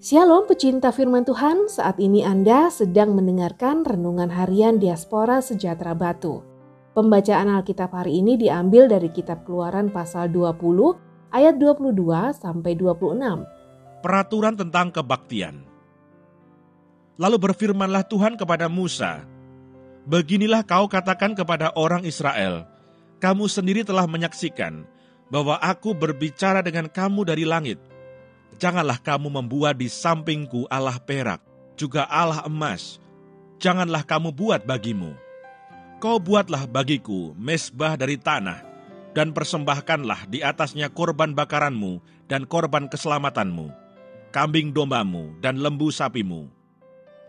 Shalom pecinta firman Tuhan, saat ini Anda sedang mendengarkan Renungan Harian Diaspora Sejahtera Batu. Pembacaan Alkitab hari ini diambil dari kitab Keluaran pasal 20 ayat 22 sampai 26. Peraturan tentang kebaktian. Lalu berfirmanlah Tuhan kepada Musa, Beginilah kau katakan kepada orang Israel, kamu sendiri telah menyaksikan bahwa aku berbicara dengan kamu dari langit Janganlah kamu membuat di sampingku Allah perak, juga Allah emas. Janganlah kamu buat bagimu. Kau buatlah bagiku mesbah dari tanah, dan persembahkanlah di atasnya korban bakaranmu dan korban keselamatanmu, kambing dombamu dan lembu sapimu.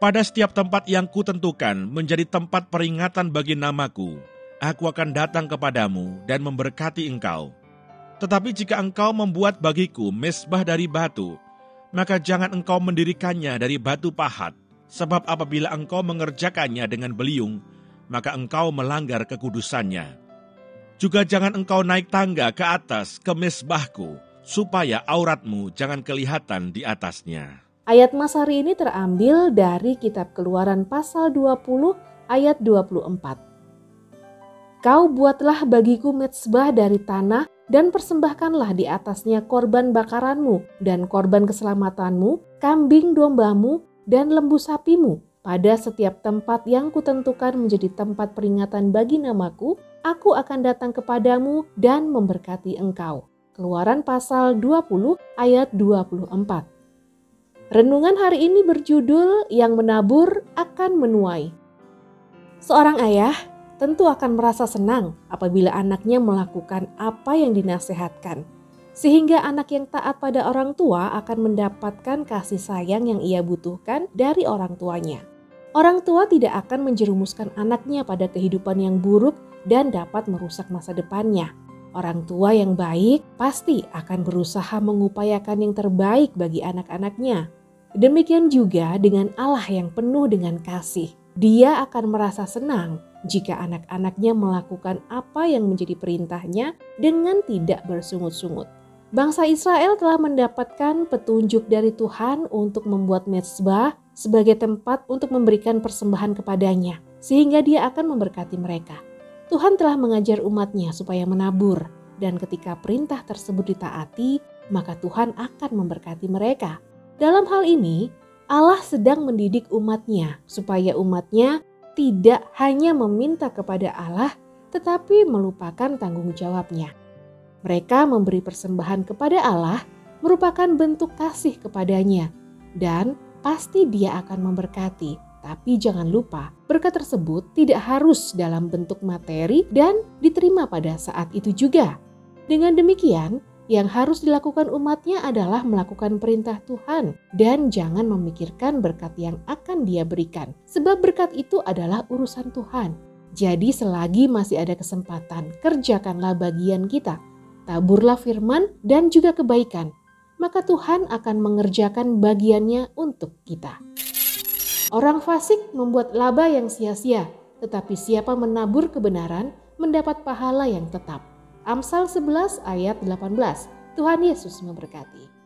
Pada setiap tempat yang kutentukan menjadi tempat peringatan bagi namaku, aku akan datang kepadamu dan memberkati engkau tetapi jika engkau membuat bagiku mesbah dari batu, maka jangan engkau mendirikannya dari batu pahat, sebab apabila engkau mengerjakannya dengan beliung, maka engkau melanggar kekudusannya. Juga jangan engkau naik tangga ke atas ke mesbahku, supaya auratmu jangan kelihatan di atasnya. Ayat Mas hari ini terambil dari kitab keluaran pasal 20 ayat 24. Kau buatlah bagiku mesbah dari tanah dan persembahkanlah di atasnya korban bakaranmu dan korban keselamatanmu, kambing dombamu, dan lembu sapimu. Pada setiap tempat yang kutentukan menjadi tempat peringatan bagi namaku, aku akan datang kepadamu dan memberkati engkau. Keluaran pasal 20 ayat 24. Renungan hari ini berjudul Yang Menabur Akan Menuai. Seorang ayah tentu akan merasa senang apabila anaknya melakukan apa yang dinasehatkan. Sehingga anak yang taat pada orang tua akan mendapatkan kasih sayang yang ia butuhkan dari orang tuanya. Orang tua tidak akan menjerumuskan anaknya pada kehidupan yang buruk dan dapat merusak masa depannya. Orang tua yang baik pasti akan berusaha mengupayakan yang terbaik bagi anak-anaknya. Demikian juga dengan Allah yang penuh dengan kasih. Dia akan merasa senang jika anak-anaknya melakukan apa yang menjadi perintahnya dengan tidak bersungut-sungut. Bangsa Israel telah mendapatkan petunjuk dari Tuhan untuk membuat mezbah sebagai tempat untuk memberikan persembahan kepadanya, sehingga dia akan memberkati mereka. Tuhan telah mengajar umatnya supaya menabur, dan ketika perintah tersebut ditaati, maka Tuhan akan memberkati mereka. Dalam hal ini, Allah sedang mendidik umatnya supaya umatnya tidak hanya meminta kepada Allah tetapi melupakan tanggung jawabnya. Mereka memberi persembahan kepada Allah merupakan bentuk kasih kepadanya dan pasti dia akan memberkati. Tapi jangan lupa, berkat tersebut tidak harus dalam bentuk materi dan diterima pada saat itu juga. Dengan demikian, yang harus dilakukan umatnya adalah melakukan perintah Tuhan dan jangan memikirkan berkat yang akan dia berikan. Sebab berkat itu adalah urusan Tuhan. Jadi selagi masih ada kesempatan, kerjakanlah bagian kita. Taburlah firman dan juga kebaikan. Maka Tuhan akan mengerjakan bagiannya untuk kita. Orang fasik membuat laba yang sia-sia, tetapi siapa menabur kebenaran mendapat pahala yang tetap. Amsal 11 ayat 18. Tuhan Yesus memberkati.